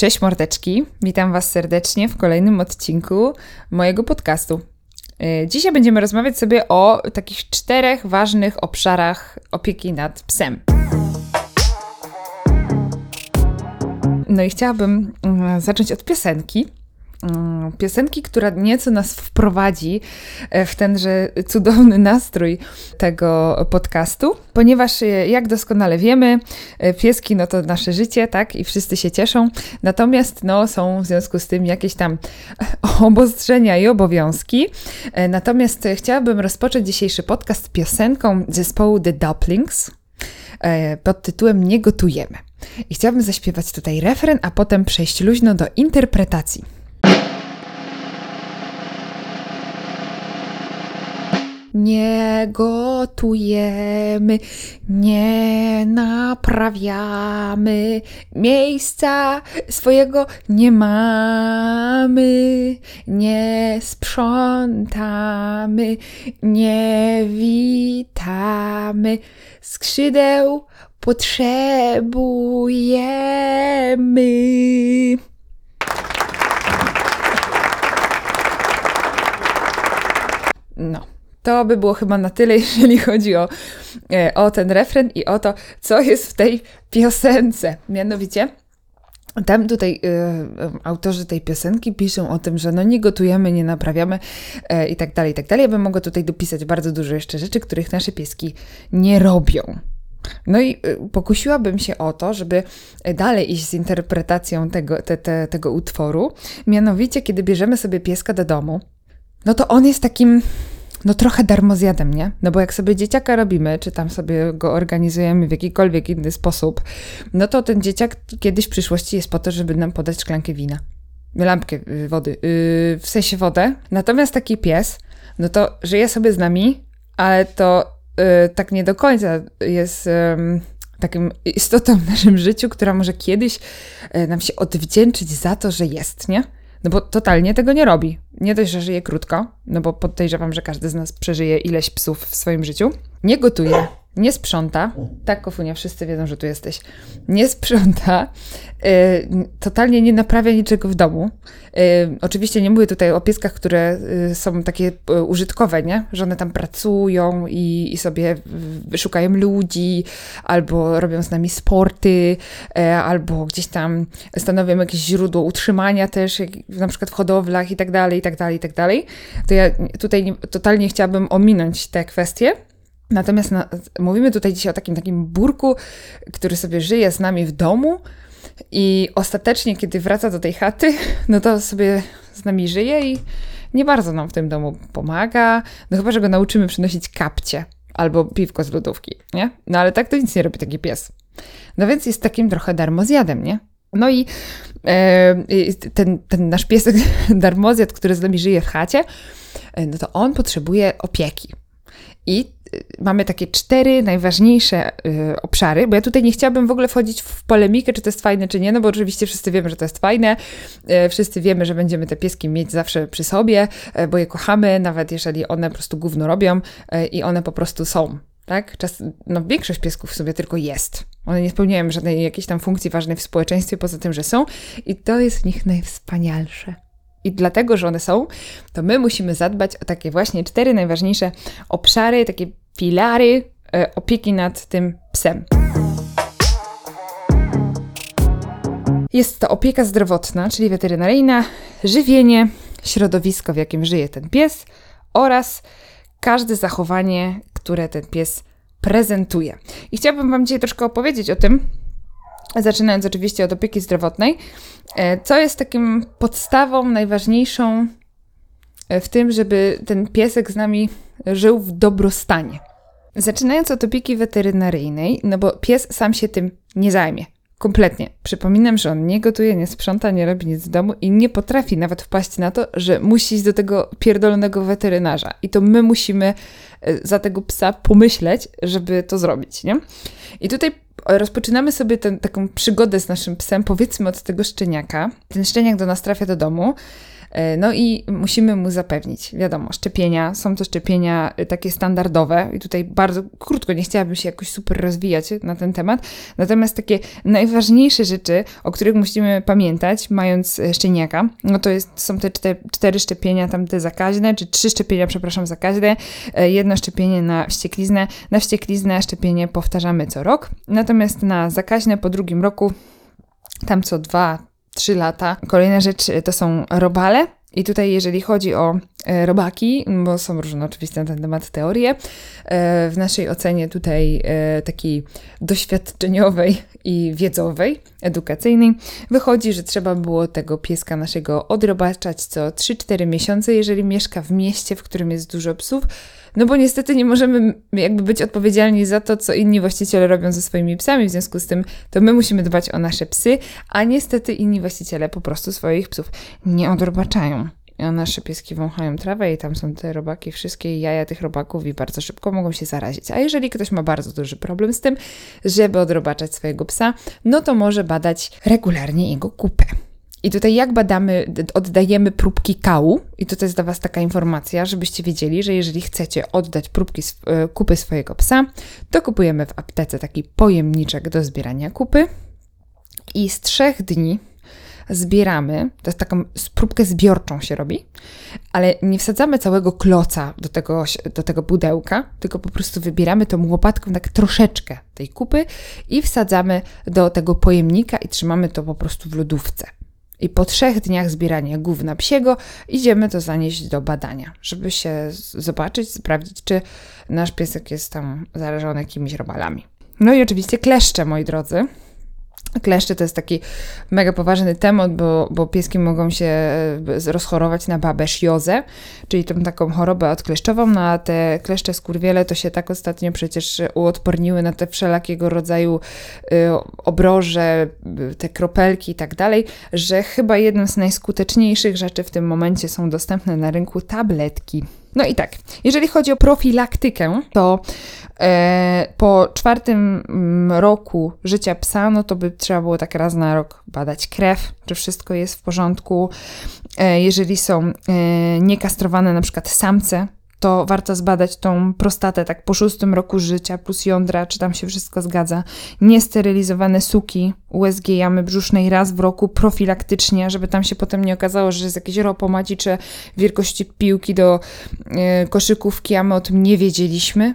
Cześć mordeczki, witam Was serdecznie w kolejnym odcinku mojego podcastu. E, dzisiaj będziemy rozmawiać sobie o takich czterech ważnych obszarach opieki nad psem. No i chciałabym mm, zacząć od piosenki. Mm, piosenki, która nieco nas wprowadzi e, w tenże cudowny nastrój tego podcastu, ponieważ e, jak doskonale wiemy, e, pieski no to nasze życie, tak, i wszyscy się cieszą, natomiast no są w związku z tym jakieś tam obostrzenia i obowiązki. Natomiast chciałabym rozpocząć dzisiejszy podcast piosenką zespołu The Duplings pod tytułem Nie gotujemy. I chciałabym zaśpiewać tutaj refren, a potem przejść luźno do interpretacji. Nie gotujemy, nie naprawiamy, miejsca swojego nie mamy, nie sprzątamy, nie witamy, skrzydeł potrzebujemy. No. To by było chyba na tyle, jeżeli chodzi o, e, o ten refren i o to, co jest w tej piosence. Mianowicie, tam tutaj y, autorzy tej piosenki piszą o tym, że no nie gotujemy, nie naprawiamy y, i tak dalej, i tak dalej. Ja bym mogła tutaj dopisać bardzo dużo jeszcze rzeczy, których nasze pieski nie robią. No i y, pokusiłabym się o to, żeby dalej iść z interpretacją tego, te, te, tego utworu. Mianowicie, kiedy bierzemy sobie pieska do domu, no to on jest takim no trochę darmozjadem, nie? No bo jak sobie dzieciaka robimy, czy tam sobie go organizujemy w jakikolwiek inny sposób, no to ten dzieciak kiedyś w przyszłości jest po to, żeby nam podać szklankę wina. Lampkę y, wody, yy, w sensie wodę. Natomiast taki pies, no to żyje sobie z nami, ale to yy, tak nie do końca jest yy, takim istotą w naszym życiu, która może kiedyś y, nam się odwdzięczyć za to, że jest, nie? No bo totalnie tego nie robi. Nie dość, że żyje krótko, no bo podejrzewam, że każdy z nas przeżyje ileś psów w swoim życiu. Nie gotuje, nie sprząta. Tak, Kofunia, wszyscy wiedzą, że tu jesteś. Nie sprząta, yy, totalnie nie naprawia niczego w domu. Yy, oczywiście nie mówię tutaj o pieskach, które yy, są takie y, użytkowe, nie? Że one tam pracują i, i sobie szukają ludzi, albo robią z nami sporty, y, albo gdzieś tam stanowią jakieś źródło utrzymania też, jak, na przykład w hodowlach i tak dalej, i tak dalej, i tak dalej. To ja tutaj nie, totalnie chciałabym ominąć te kwestie. Natomiast na, mówimy tutaj dzisiaj o takim takim burku, który sobie żyje z nami w domu i ostatecznie, kiedy wraca do tej chaty, no to sobie z nami żyje i nie bardzo nam w tym domu pomaga. No chyba, że go nauczymy przynosić kapcie albo piwko z lodówki, nie? No ale tak to nic nie robi taki pies. No więc jest takim trochę darmozjadem, nie? No i e, ten, ten nasz piesek darmozjad, który z nami żyje w chacie, e, no to on potrzebuje opieki. I mamy takie cztery najważniejsze y, obszary, bo ja tutaj nie chciałabym w ogóle wchodzić w polemikę, czy to jest fajne, czy nie, no bo oczywiście wszyscy wiemy, że to jest fajne, y, wszyscy wiemy, że będziemy te pieski mieć zawsze przy sobie, y, bo je kochamy, nawet jeżeli one po prostu gówno robią y, i one po prostu są. Tak? Czas, no większość piesków sobie tylko jest. One nie spełniają żadnej jakiejś tam funkcji ważnej w społeczeństwie, poza tym, że są i to jest w nich najwspanialsze. I dlatego, że one są, to my musimy zadbać o takie właśnie cztery najważniejsze obszary, takie filary e, opieki nad tym psem. Jest to opieka zdrowotna, czyli weterynaryjna, żywienie, środowisko, w jakim żyje ten pies oraz każde zachowanie, które ten pies prezentuje. I chciałabym Wam dzisiaj troszkę opowiedzieć o tym, zaczynając oczywiście od opieki zdrowotnej, e, co jest takim podstawą najważniejszą e, w tym, żeby ten piesek z nami żył w dobrostanie. Zaczynając od opieki weterynaryjnej, no bo pies sam się tym nie zajmie. Kompletnie. Przypominam, że on nie gotuje, nie sprząta, nie robi nic w domu i nie potrafi nawet wpaść na to, że musi iść do tego pierdolonego weterynarza. I to my musimy e, za tego psa pomyśleć, żeby to zrobić, nie? I tutaj rozpoczynamy sobie taką przygodę z naszym psem, powiedzmy od tego szczeniaka. Ten szczeniak do nas trafia do domu. E, no i musimy mu zapewnić, wiadomo, szczepienia, są to szczepienia e, takie standardowe i tutaj bardzo krótko, nie chciałabym się jakoś super rozwijać na ten temat, natomiast takie najważniejsze rzeczy, o których musimy pamiętać, mając e, szczeniaka, no to jest, są te cztery, cztery szczepienia tam te zakaźne, czy trzy szczepienia, przepraszam, zakaźne, jedno szczepienie na wściekliznę, na wściekliznę szczepienie powtarzamy co rok, natomiast na zakaźne po drugim roku tam co dwa, trzy lata. Kolejna rzecz to są robale. I tutaj, jeżeli chodzi o robaki, bo są różne oczywiście na ten temat teorie, e, w naszej ocenie tutaj e, takiej doświadczeniowej i wiedzowej, edukacyjnej, wychodzi, że trzeba było tego pieska naszego odrobaczać co 3-4 miesiące, jeżeli mieszka w mieście, w którym jest dużo psów, no bo niestety nie możemy jakby być odpowiedzialni za to, co inni właściciele robią ze swoimi psami, w związku z tym to my musimy dbać o nasze psy, a niestety inni właściciele po prostu swoich psów nie odrobaczają. Nasze pieski wąchają trawę i tam są te robaki, wszystkie jaja tych robaków i bardzo szybko mogą się zarazić. A jeżeli ktoś ma bardzo duży problem z tym, żeby odrobaczać swojego psa, no to może badać regularnie jego kupę. I tutaj jak badamy, oddajemy próbki kału, i to jest dla Was taka informacja, żebyście wiedzieli, że jeżeli chcecie oddać próbki e, kupy swojego psa, to kupujemy w aptece taki pojemniczek do zbierania kupy i z trzech dni zbieramy, to jest taką próbkę zbiorczą się robi, ale nie wsadzamy całego kloca do tego, do tego pudełka, tylko po prostu wybieramy tą łopatką tak troszeczkę tej kupy i wsadzamy do tego pojemnika i trzymamy to po prostu w lodówce. I po trzech dniach zbierania gówna psiego idziemy to zanieść do badania, żeby się zobaczyć, sprawdzić, czy nasz piesek jest tam zarażony jakimiś robalami. No i oczywiście kleszcze, moi drodzy. Kleszcze to jest taki mega poważny temat, bo, bo pieski mogą się e, rozchorować na babesziozę, czyli tą taką chorobę odkleszczową, no a te kleszcze skurwiele to się tak ostatnio przecież uodporniły na te wszelakiego rodzaju y, obroże, y, te kropelki i tak dalej, że chyba jedną z najskuteczniejszych rzeczy w tym momencie są dostępne na rynku tabletki. No i tak, jeżeli chodzi o profilaktykę, to e, po czwartym mm, roku życia psa, no to by trzeba było tak raz na rok badać krew, czy wszystko jest w porządku. E, jeżeli są e, niekastrowane na przykład samce, to warto zbadać tą prostatę tak po szóstym roku życia, plus jądra, czy tam się wszystko zgadza. Niesterylizowane suki USG jamy brzusznej raz w roku profilaktycznie, żeby tam się potem nie okazało, że jest jakieś ropomacicze wielkości piłki do yy, koszykówki, a my o tym nie wiedzieliśmy.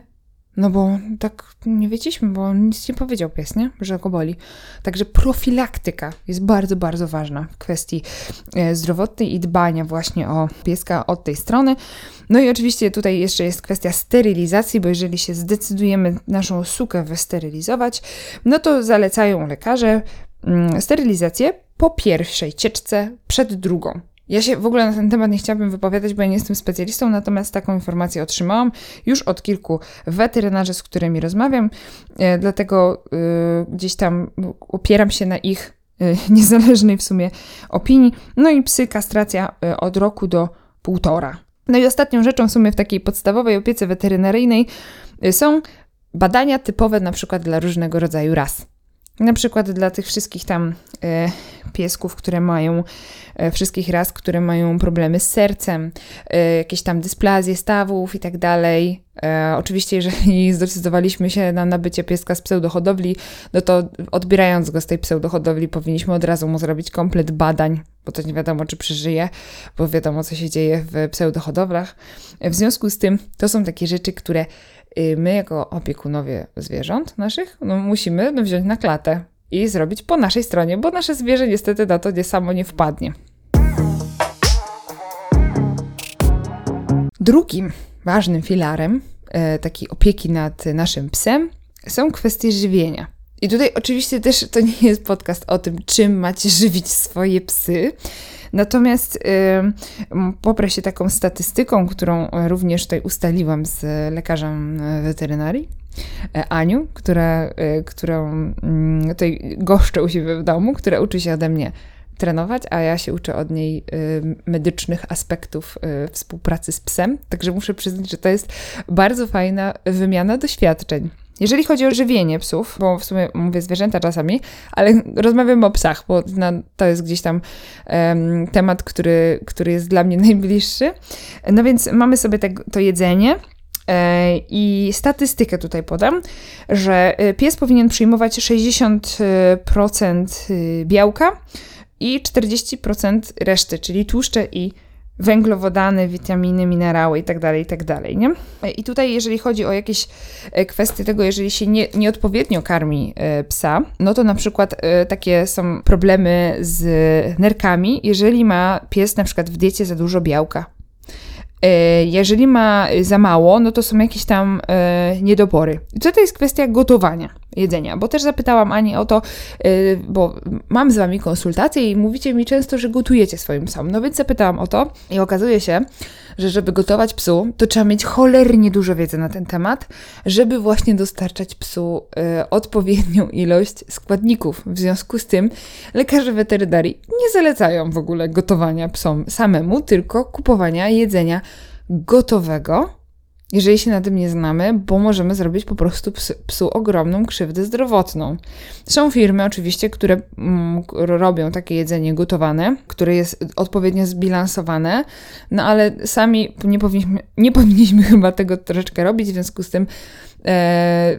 No bo tak nie wiedzieliśmy, bo nic nie powiedział pies, nie? Że go boli. Także profilaktyka jest bardzo, bardzo ważna w kwestii e, zdrowotnej i dbania właśnie o pieska od tej strony. No i oczywiście tutaj jeszcze jest kwestia sterylizacji, bo jeżeli się zdecydujemy naszą sukę wysterylizować, no to zalecają lekarze mm, sterylizację po pierwszej cieczce przed drugą. Ja się w ogóle na ten temat nie chciałabym wypowiadać, bo ja nie jestem specjalistą, natomiast taką informację otrzymałam już od kilku weterynarzy, z którymi rozmawiam, e, dlatego y, gdzieś tam opieram się na ich y, niezależnej w sumie opinii. No i psy, kastracja od roku do półtora. No i ostatnią rzeczą w sumie w takiej podstawowej opiece weterynaryjnej są badania typowe na przykład dla różnego rodzaju ras. Na przykład dla tych wszystkich tam e, piesków, które mają, e, wszystkich ras, które mają problemy z sercem, e, jakieś tam dysplazje stawów i tak dalej. Oczywiście, jeżeli zdecydowaliśmy się na nabycie pieska z pseudohodowli, no to odbierając go z tej pseudohodowli, powinniśmy od razu mu zrobić komplet badań, bo to nie wiadomo, czy przeżyje, bo wiadomo, co się dzieje w pseudohodowlach. W związku z tym, to są takie rzeczy, które my jako opiekunowie zwierząt naszych, no musimy no, wziąć na klatę i zrobić po naszej stronie, bo nasze zwierzę niestety na to nie samo nie wpadnie. Drugim ważnym filarem e, takiej opieki nad naszym psem są kwestie żywienia. I tutaj oczywiście też to nie jest podcast o tym, czym macie żywić swoje psy, Natomiast poprę się taką statystyką, którą również tutaj ustaliłam z lekarzem weterynarii. E, Aniu, która, e, którą mm, tutaj goszczę u siebie w domu, która uczy się ode mnie trenować, a ja się uczę od niej medycznych aspektów współpracy z psem. Także muszę przyznać, że to jest bardzo fajna wymiana doświadczeń. Jeżeli chodzi o żywienie psów, bo w sumie mówię zwierzęta czasami, ale rozmawiamy o psach, bo to jest gdzieś tam um, temat, który, który jest dla mnie najbliższy. No więc mamy sobie te, to jedzenie. E, I statystykę tutaj podam, że e, pies powinien przyjmować 60% e, białka i 40% reszty, czyli tłuszcze i węglowodany, witaminy, minerały itd., tak itd., tak nie? I tutaj, jeżeli chodzi o jakieś e, kwestie tego, jeżeli się nie, nieodpowiednio karmi e, psa, no to na przykład e, takie są problemy z nerkami, jeżeli ma pies na przykład w diecie za dużo białka. Jeżeli ma za mało, no to są jakieś tam niedobory. I to jest kwestia gotowania jedzenia, bo też zapytałam Ani o to, yy, bo mam z Wami konsultacje i mówicie mi często, że gotujecie swoim psom. No więc zapytałam o to i okazuje się, że żeby gotować psu, to trzeba mieć cholernie dużo wiedzy na ten temat, żeby właśnie dostarczać psu yy, odpowiednią ilość składników. W związku z tym lekarze weterynarii nie zalecają w ogóle gotowania psom samemu, tylko kupowania jedzenia gotowego, jeżeli się na tym nie znamy, bo możemy zrobić po prostu psu, psu ogromną krzywdę zdrowotną. Są firmy oczywiście, które mm, robią takie jedzenie gotowane, które jest odpowiednio zbilansowane, no ale sami nie powinniśmy, nie powinniśmy chyba tego troszeczkę robić, w związku z tym e,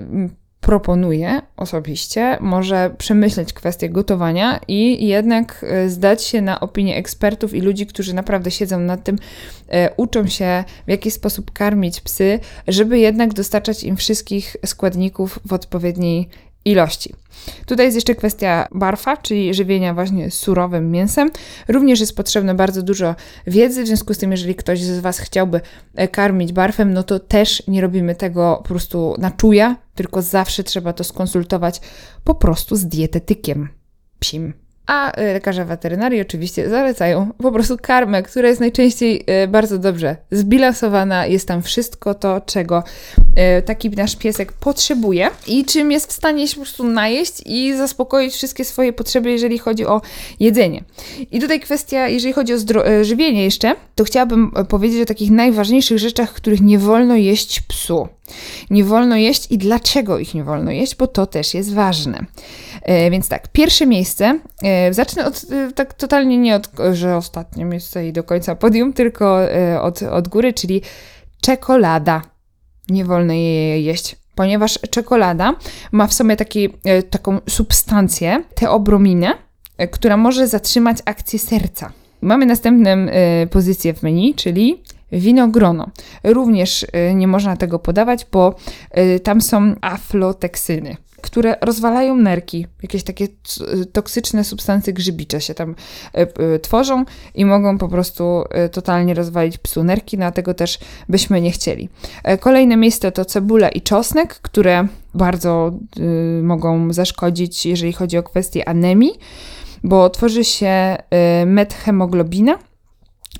proponuję osobiście, może przemyśleć kwestię gotowania i jednak e, zdać się na opinię ekspertów i ludzi, którzy naprawdę siedzą nad tym, e, uczą się w jaki sposób karmić psy, żeby jednak dostarczać im wszystkich składników w odpowiedniej ilości. Tutaj jest jeszcze kwestia barfa, czyli żywienia właśnie surowym mięsem. Również jest potrzebne bardzo dużo wiedzy, w związku z tym, jeżeli ktoś z Was chciałby e, karmić barfem, no to też nie robimy tego po prostu na czuja, tylko zawsze trzeba to skonsultować po prostu z dietetykiem psim a e, lekarze weterynarii oczywiście zalecają po prostu karmę, która jest najczęściej e, bardzo dobrze zbilansowana. Jest tam wszystko to, czego e, taki nasz piesek potrzebuje i czym jest w stanie się po prostu najeść i zaspokoić wszystkie swoje potrzeby, jeżeli chodzi o jedzenie. I tutaj kwestia, jeżeli chodzi o żywienie jeszcze, to chciałabym powiedzieć o takich najważniejszych rzeczach, których nie wolno jeść psu. Nie wolno jeść i dlaczego ich nie wolno jeść, bo to też jest ważne. E, więc tak, pierwsze miejsce, e, zacznę od, e, tak totalnie nie od, że ostatnie miejsce i do końca podium, tylko od, od góry, czyli czekolada. Nie wolno jej jeść ponieważ czekolada ma w sobie taki, taką substancję, teobrominę, która może zatrzymać akcję serca. Mamy następną pozycję w menu, czyli winogrono. Również nie można tego podawać, bo tam są afloteksyny które rozwalają nerki. Jakieś takie toksyczne substancje grzybicze się tam e, e, tworzą i mogą po prostu e, totalnie rozwalić psu nerki, dlatego też byśmy nie chcieli. Kolejne miejsce to cebula i czosnek, które bardzo y, mogą zaszkodzić, jeżeli chodzi o kwestię anemii, bo tworzy się y, methemoglobina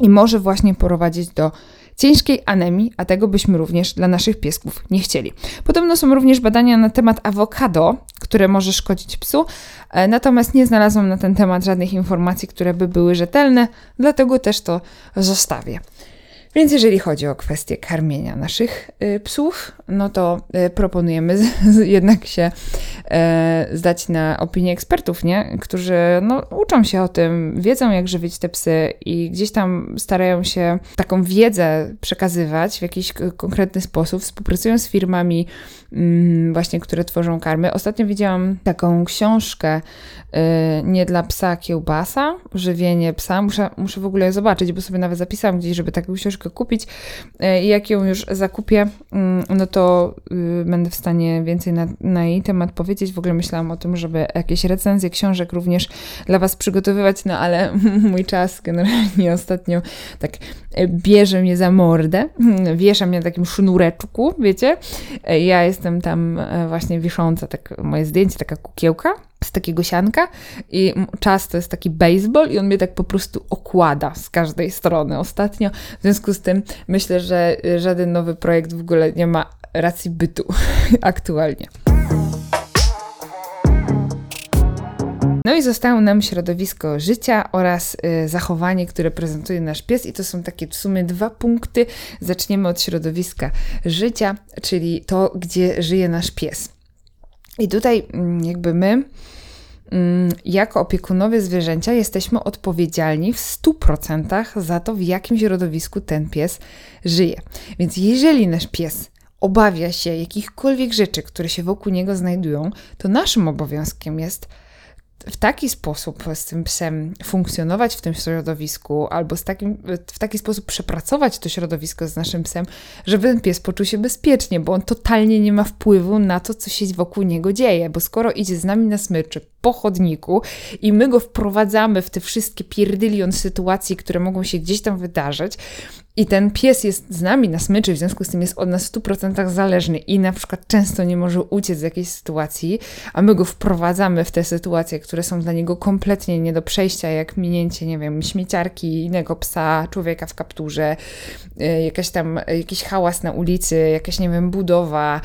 i może właśnie prowadzić do ciężkiej anemii, a tego byśmy również dla naszych piesków nie chcieli. Podobno są również badania na temat awokado, które może szkodzić psu, e, natomiast nie znalazłam na ten temat żadnych informacji, które by były rzetelne, dlatego też to zostawię. Więc jeżeli chodzi o kwestię karmienia naszych y, psów, no to y, proponujemy jednak się e, zdać na opinię ekspertów, nie? którzy no, uczą się o tym, wiedzą jak żywić te psy i gdzieś tam starają się taką wiedzę przekazywać w jakiś konkretny sposób, współpracują z firmami mm, właśnie, które tworzą karmy. Ostatnio widziałam taką książkę y, nie dla psa kiełbasa, żywienie psa. Muszę, muszę w ogóle zobaczyć, bo sobie nawet zapisałam gdzieś, żeby taką książkę kupić e, jak ją już zakupię, mm, no to y, będę w stanie więcej na, na jej temat powiedzieć. W ogóle myślałam o tym, żeby jakieś recenzje książek również dla Was przygotowywać, no ale mój czas generalnie ostatnio tak e, bierze mnie za mordę, wiesza mnie na takim sznureczku, wiecie. E, ja jestem tam właśnie wisząca, tak moje zdjęcie, taka kukiełka takiego sianka i czas to jest taki baseball i on mnie tak po prostu okłada z każdej strony ostatnio. W związku z tym myślę, że żaden nowy projekt w ogóle nie ma racji bytu aktualnie. No i zostało nam środowisko życia oraz y, zachowanie, które prezentuje nasz pies, i to są takie w sumie dwa punkty. Zaczniemy od środowiska życia, czyli to, gdzie żyje nasz pies. I tutaj mm, jakby my jako opiekunowie zwierzęcia jesteśmy odpowiedzialni w 100% za to, w jakim środowisku ten pies żyje. Więc jeżeli nasz pies obawia się jakichkolwiek rzeczy, które się wokół niego znajdują, to naszym obowiązkiem jest w taki sposób z tym psem funkcjonować w tym środowisku, albo z takim, w taki sposób przepracować to środowisko z naszym psem, żeby ten pies poczuł się bezpiecznie, bo on totalnie nie ma wpływu na to, co się wokół niego dzieje, bo skoro idzie z nami na smyczy po chodniku i my go wprowadzamy w te wszystkie pierdylion sytuacji, które mogą się gdzieś tam wydarzyć, i ten pies jest z nami na smyczy, w związku z tym jest od nas w 100% zależny i na przykład często nie może uciec z jakiejś sytuacji, a my go wprowadzamy w te sytuacje, które są dla niego kompletnie nie do przejścia, jak minięcie, nie wiem, śmieciarki, innego psa, człowieka w kapturze, y, jakaś tam, jakiś hałas na ulicy, jakaś, nie wiem, budowa,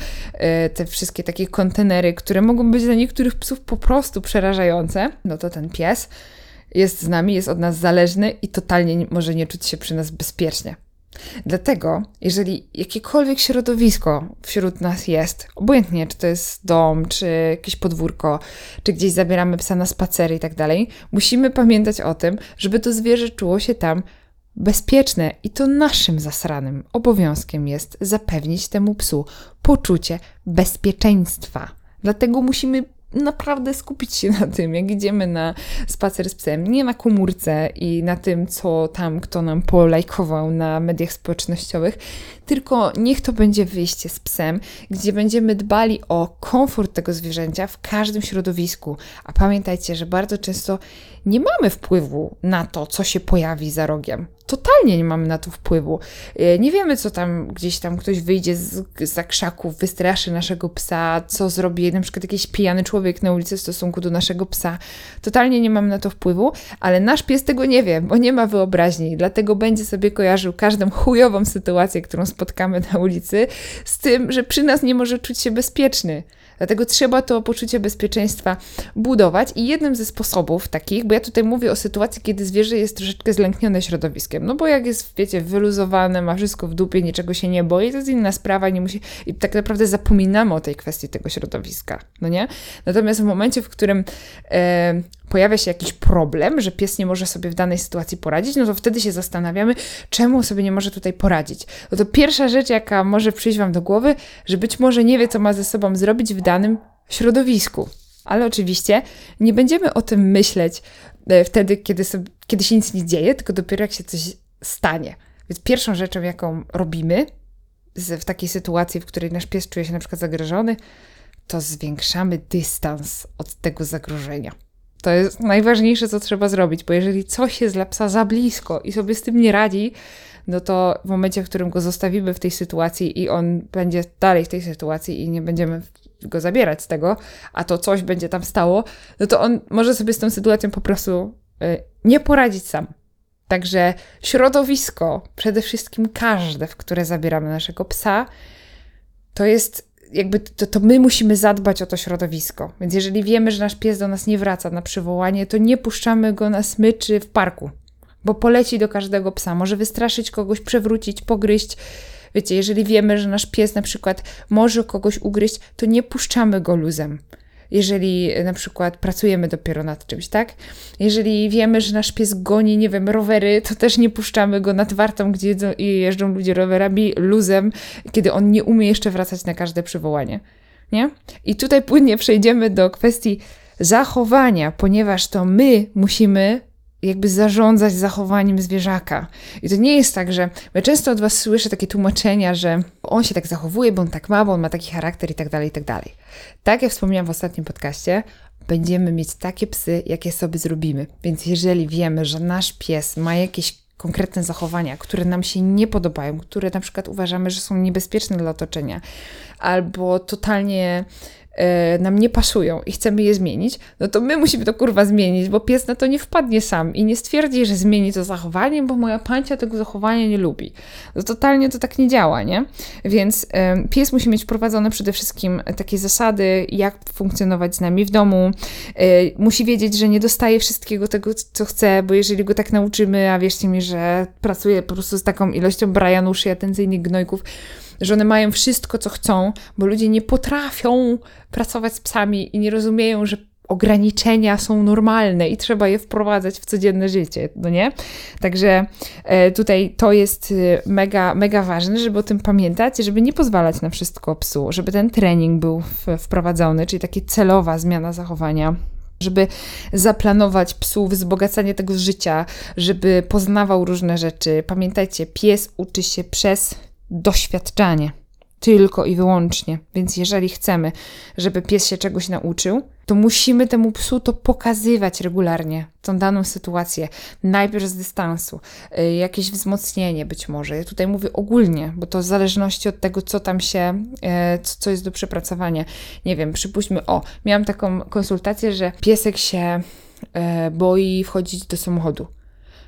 y, te wszystkie takie kontenery, które mogą być dla niektórych psów po prostu przerażające, no to ten pies jest z nami, jest od nas zależny i totalnie nie, może nie czuć się przy nas bezpiecznie. Dlatego, jeżeli jakiekolwiek środowisko wśród nas jest, obojętnie czy to jest dom, czy jakieś podwórko, czy gdzieś zabieramy psa na spacery i tak dalej, musimy pamiętać o tym, żeby to zwierzę czuło się tam bezpieczne i to naszym zasranym obowiązkiem jest zapewnić temu psu poczucie bezpieczeństwa. Dlatego musimy naprawdę skupić się na tym, jak idziemy na spacer z psem, nie na komórce i na tym, co tam kto nam polajkował na mediach społecznościowych, tylko niech to będzie wyjście z psem, gdzie będziemy dbali o komfort tego zwierzęcia w każdym środowisku. A pamiętajcie, że bardzo często nie mamy wpływu na to, co się pojawi za rogiem. Totalnie nie mamy na to wpływu. E, nie wiemy, co tam gdzieś tam ktoś wyjdzie z, za krzaków, wystraszy naszego psa, co zrobi na przykład jakiś pijany człowiek na ulicy w stosunku do naszego psa. Totalnie nie mamy na to wpływu, ale nasz pies tego nie wie, bo nie ma wyobraźni, dlatego będzie sobie kojarzył każdą chujową sytuację, którą spotkamy na ulicy, z tym, że przy nas nie może czuć się bezpieczny. Dlatego trzeba to poczucie bezpieczeństwa budować i jednym ze sposobów takich, bo ja tutaj mówię o sytuacji, kiedy zwierzę jest troszeczkę zlęknione środowiskiem, no bo jak jest, wiecie, wyluzowane, ma wszystko w dupie, niczego się nie boi, to jest inna sprawa, nie musi, i tak naprawdę zapominamy o tej kwestii tego środowiska, no nie? Natomiast w momencie, w którym e, pojawia się jakiś problem, że pies nie może sobie w danej sytuacji poradzić, no to wtedy się zastanawiamy, czemu sobie nie może tutaj poradzić. No to pierwsza rzecz, jaka może przyjść Wam do głowy, że być może nie wie, co ma ze sobą zrobić w danym środowisku. Ale oczywiście nie będziemy o tym myśleć e, wtedy, kiedy, sobie, kiedy się nic nie dzieje, tylko dopiero jak się coś stanie. Więc pierwszą rzeczą, jaką robimy w takiej sytuacji, w której nasz pies czuje się na przykład zagrożony, to zwiększamy dystans od tego zagrożenia. To jest najważniejsze, co trzeba zrobić, bo jeżeli coś jest dla psa za blisko i sobie z tym nie radzi, no to w momencie, w którym go zostawimy w tej sytuacji i on będzie dalej w tej sytuacji i nie będziemy go zabierać z tego, a to coś będzie tam stało, no to on może sobie z tą sytuacją po prostu y, nie poradzić sam. Także środowisko, przede wszystkim każde, w które zabieramy naszego psa, to jest jakby to, to my musimy zadbać o to środowisko. Więc jeżeli wiemy, że nasz pies do nas nie wraca na przywołanie, to nie puszczamy go na smyczy w parku, bo poleci do każdego psa, może wystraszyć kogoś, przewrócić, pogryźć. Wiecie, jeżeli wiemy, że nasz pies na przykład może kogoś ugryźć, to nie puszczamy go luzem jeżeli na przykład pracujemy dopiero nad czymś, tak? Jeżeli wiemy, że nasz pies goni, nie wiem, rowery, to też nie puszczamy go nad wartą, gdzie jeżdżą ludzie rowerami, luzem, kiedy on nie umie jeszcze wracać na każde przywołanie, nie? I tutaj płynnie przejdziemy do kwestii zachowania, ponieważ to my musimy jakby zarządzać zachowaniem zwierzaka. I to nie jest tak, że ja często od Was słyszę takie tłumaczenia, że on się tak zachowuje, bo on tak ma, bo on ma taki charakter i tak dalej, i tak dalej. Tak jak wspomniałam w ostatnim podcaście, będziemy mieć takie psy, jakie sobie zrobimy. Więc jeżeli wiemy, że nasz pies ma jakieś konkretne zachowania, które nam się nie podobają, które na przykład uważamy, że są niebezpieczne dla otoczenia, albo totalnie nam nie pasują i chcemy je zmienić, no to my musimy to kurwa zmienić, bo pies na to nie wpadnie sam i nie stwierdzi, że zmieni to zachowanie, bo moja pancia tego zachowania nie lubi. No totalnie to tak nie działa, nie? Więc e, pies musi mieć wprowadzone przede wszystkim takie zasady, jak funkcjonować z nami w domu. E, musi wiedzieć, że nie dostaje wszystkiego tego, co chce, bo jeżeli go tak nauczymy, a wierzcie mi, że pracuje po prostu z taką ilością brajanuszy, atencyjnych gnojków, że one mają wszystko, co chcą, bo ludzie nie potrafią pracować z psami i nie rozumieją, że ograniczenia są normalne i trzeba je wprowadzać w codzienne życie, no nie? Także e, tutaj to jest e, mega, mega ważne, żeby o tym pamiętać, żeby nie pozwalać na wszystko psu, żeby ten trening był wprowadzony, czyli taka celowa zmiana zachowania żeby zaplanować psu wzbogacanie tego życia, żeby poznawał różne rzeczy. Pamiętajcie, pies uczy się przez doświadczanie. Tylko i wyłącznie. Więc jeżeli chcemy, żeby pies się czegoś nauczył, to musimy temu psu to pokazywać regularnie, tą daną sytuację. Najpierw z dystansu, y, jakieś wzmocnienie być może. Ja tutaj mówię ogólnie, bo to w zależności od tego, co tam się, y, co, co jest do przepracowania. Nie wiem, przypuśćmy, o, miałam taką konsultację, że piesek się y, boi wchodzić do samochodu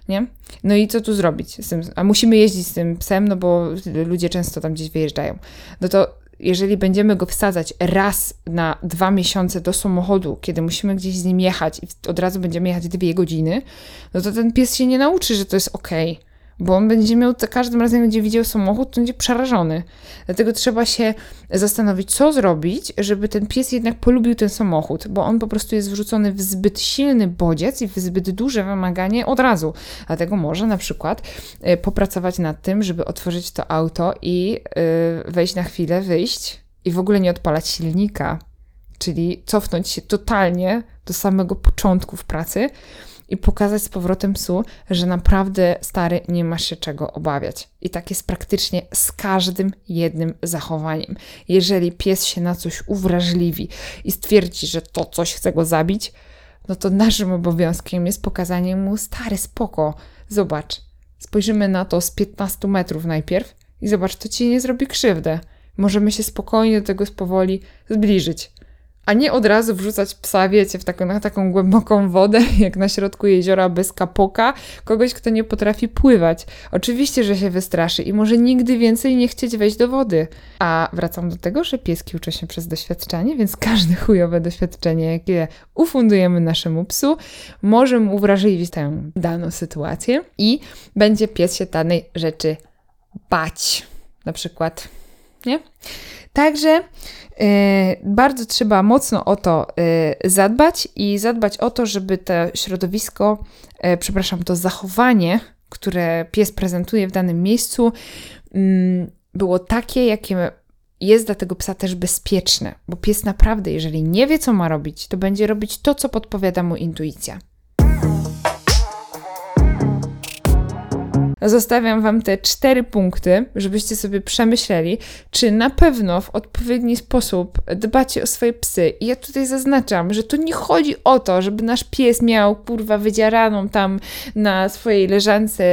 nie? No i co tu zrobić z tym? A musimy jeździć z tym psem, no bo ludzie często tam gdzieś wyjeżdżają. No to jeżeli będziemy go wsadzać raz na dwa miesiące do samochodu, kiedy musimy gdzieś z nim jechać i od razu będziemy jechać dwie godziny, no to ten pies się nie nauczy, że to jest okej. Okay bo on będzie miał, za każdym razem, będzie widział samochód, to będzie przerażony. Dlatego trzeba się zastanowić, co zrobić, żeby ten pies jednak polubił ten samochód, bo on po prostu jest wrzucony w zbyt silny bodziec i w zbyt duże wymaganie od razu. Dlatego może na przykład y, popracować nad tym, żeby otworzyć to auto i y, wejść na chwilę, wyjść i w ogóle nie odpalać silnika, czyli cofnąć się totalnie do samego początku w pracy i pokazać z powrotem psu, że naprawdę stary nie masz się czego obawiać. I tak jest praktycznie z każdym jednym zachowaniem. Jeżeli pies się na coś uwrażliwi i stwierdzi, że to coś chce go zabić, no to naszym obowiązkiem jest pokazanie mu stary spoko. Zobacz, spojrzymy na to z 15 metrów najpierw i zobacz, to ci nie zrobi krzywdę. Możemy się spokojnie do tego powoli zbliżyć a nie od razu wrzucać psa, wiecie, w taką, na taką głęboką wodę, jak na środku jeziora bez kapoka, kogoś, kto nie potrafi pływać. Oczywiście, że się wystraszy i może nigdy więcej nie chcieć wejść do wody. A wracam do tego, że pieski uczą się przez doświadczenie, więc każde chujowe doświadczenie, jakie ufundujemy naszemu psu, może mu uwrażliwić tę daną sytuację i będzie pies się danej rzeczy bać. Na przykład, nie? Także bardzo trzeba mocno o to y, zadbać i zadbać o to, żeby to środowisko, y, przepraszam, to zachowanie, które pies prezentuje w danym miejscu, mm, było takie, jakie jest dla tego psa też bezpieczne, bo pies naprawdę, jeżeli nie wie, co ma robić, to będzie robić to, co podpowiada mu intuicja. Zostawiam Wam te cztery punkty, żebyście sobie przemyśleli, czy na pewno w odpowiedni sposób dbacie o swoje psy. I ja tutaj zaznaczam, że tu nie chodzi o to, żeby nasz pies miał kurwa wydzieraną tam na swojej leżance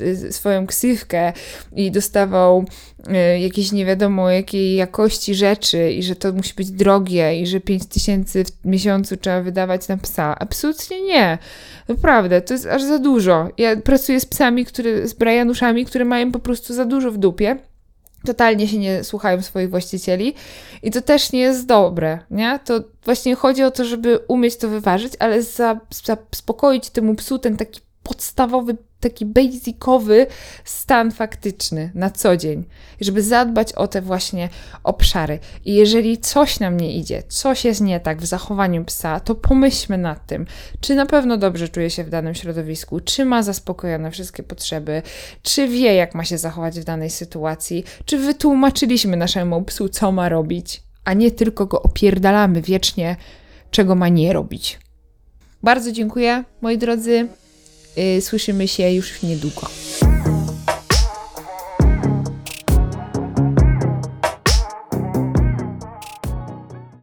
y, swoją ksywkę i dostawał y, jakieś nie wiadomo jakiej jakości rzeczy i że to musi być drogie i że 5 tysięcy w miesiącu trzeba wydawać na psa. Absolutnie nie. Naprawdę, to jest aż za dużo. Ja pracuję z psami, które, z Brianuszami, które mają po prostu za dużo w dupie. Totalnie się nie słuchają swoich właścicieli i to też nie jest dobre, nie? To właśnie chodzi o to, żeby umieć to wyważyć, ale zaspokoić temu psu ten taki podstawowy taki basicowy stan faktyczny na co dzień, żeby zadbać o te właśnie obszary. I jeżeli coś nam nie idzie, coś jest nie tak w zachowaniu psa, to pomyślmy nad tym, czy na pewno dobrze czuje się w danym środowisku, czy ma zaspokojone wszystkie potrzeby, czy wie, jak ma się zachować w danej sytuacji, czy wytłumaczyliśmy naszemu psu, co ma robić, a nie tylko go opierdalamy wiecznie, czego ma nie robić. Bardzo dziękuję, moi drodzy. Y, słyszymy się już niedługo.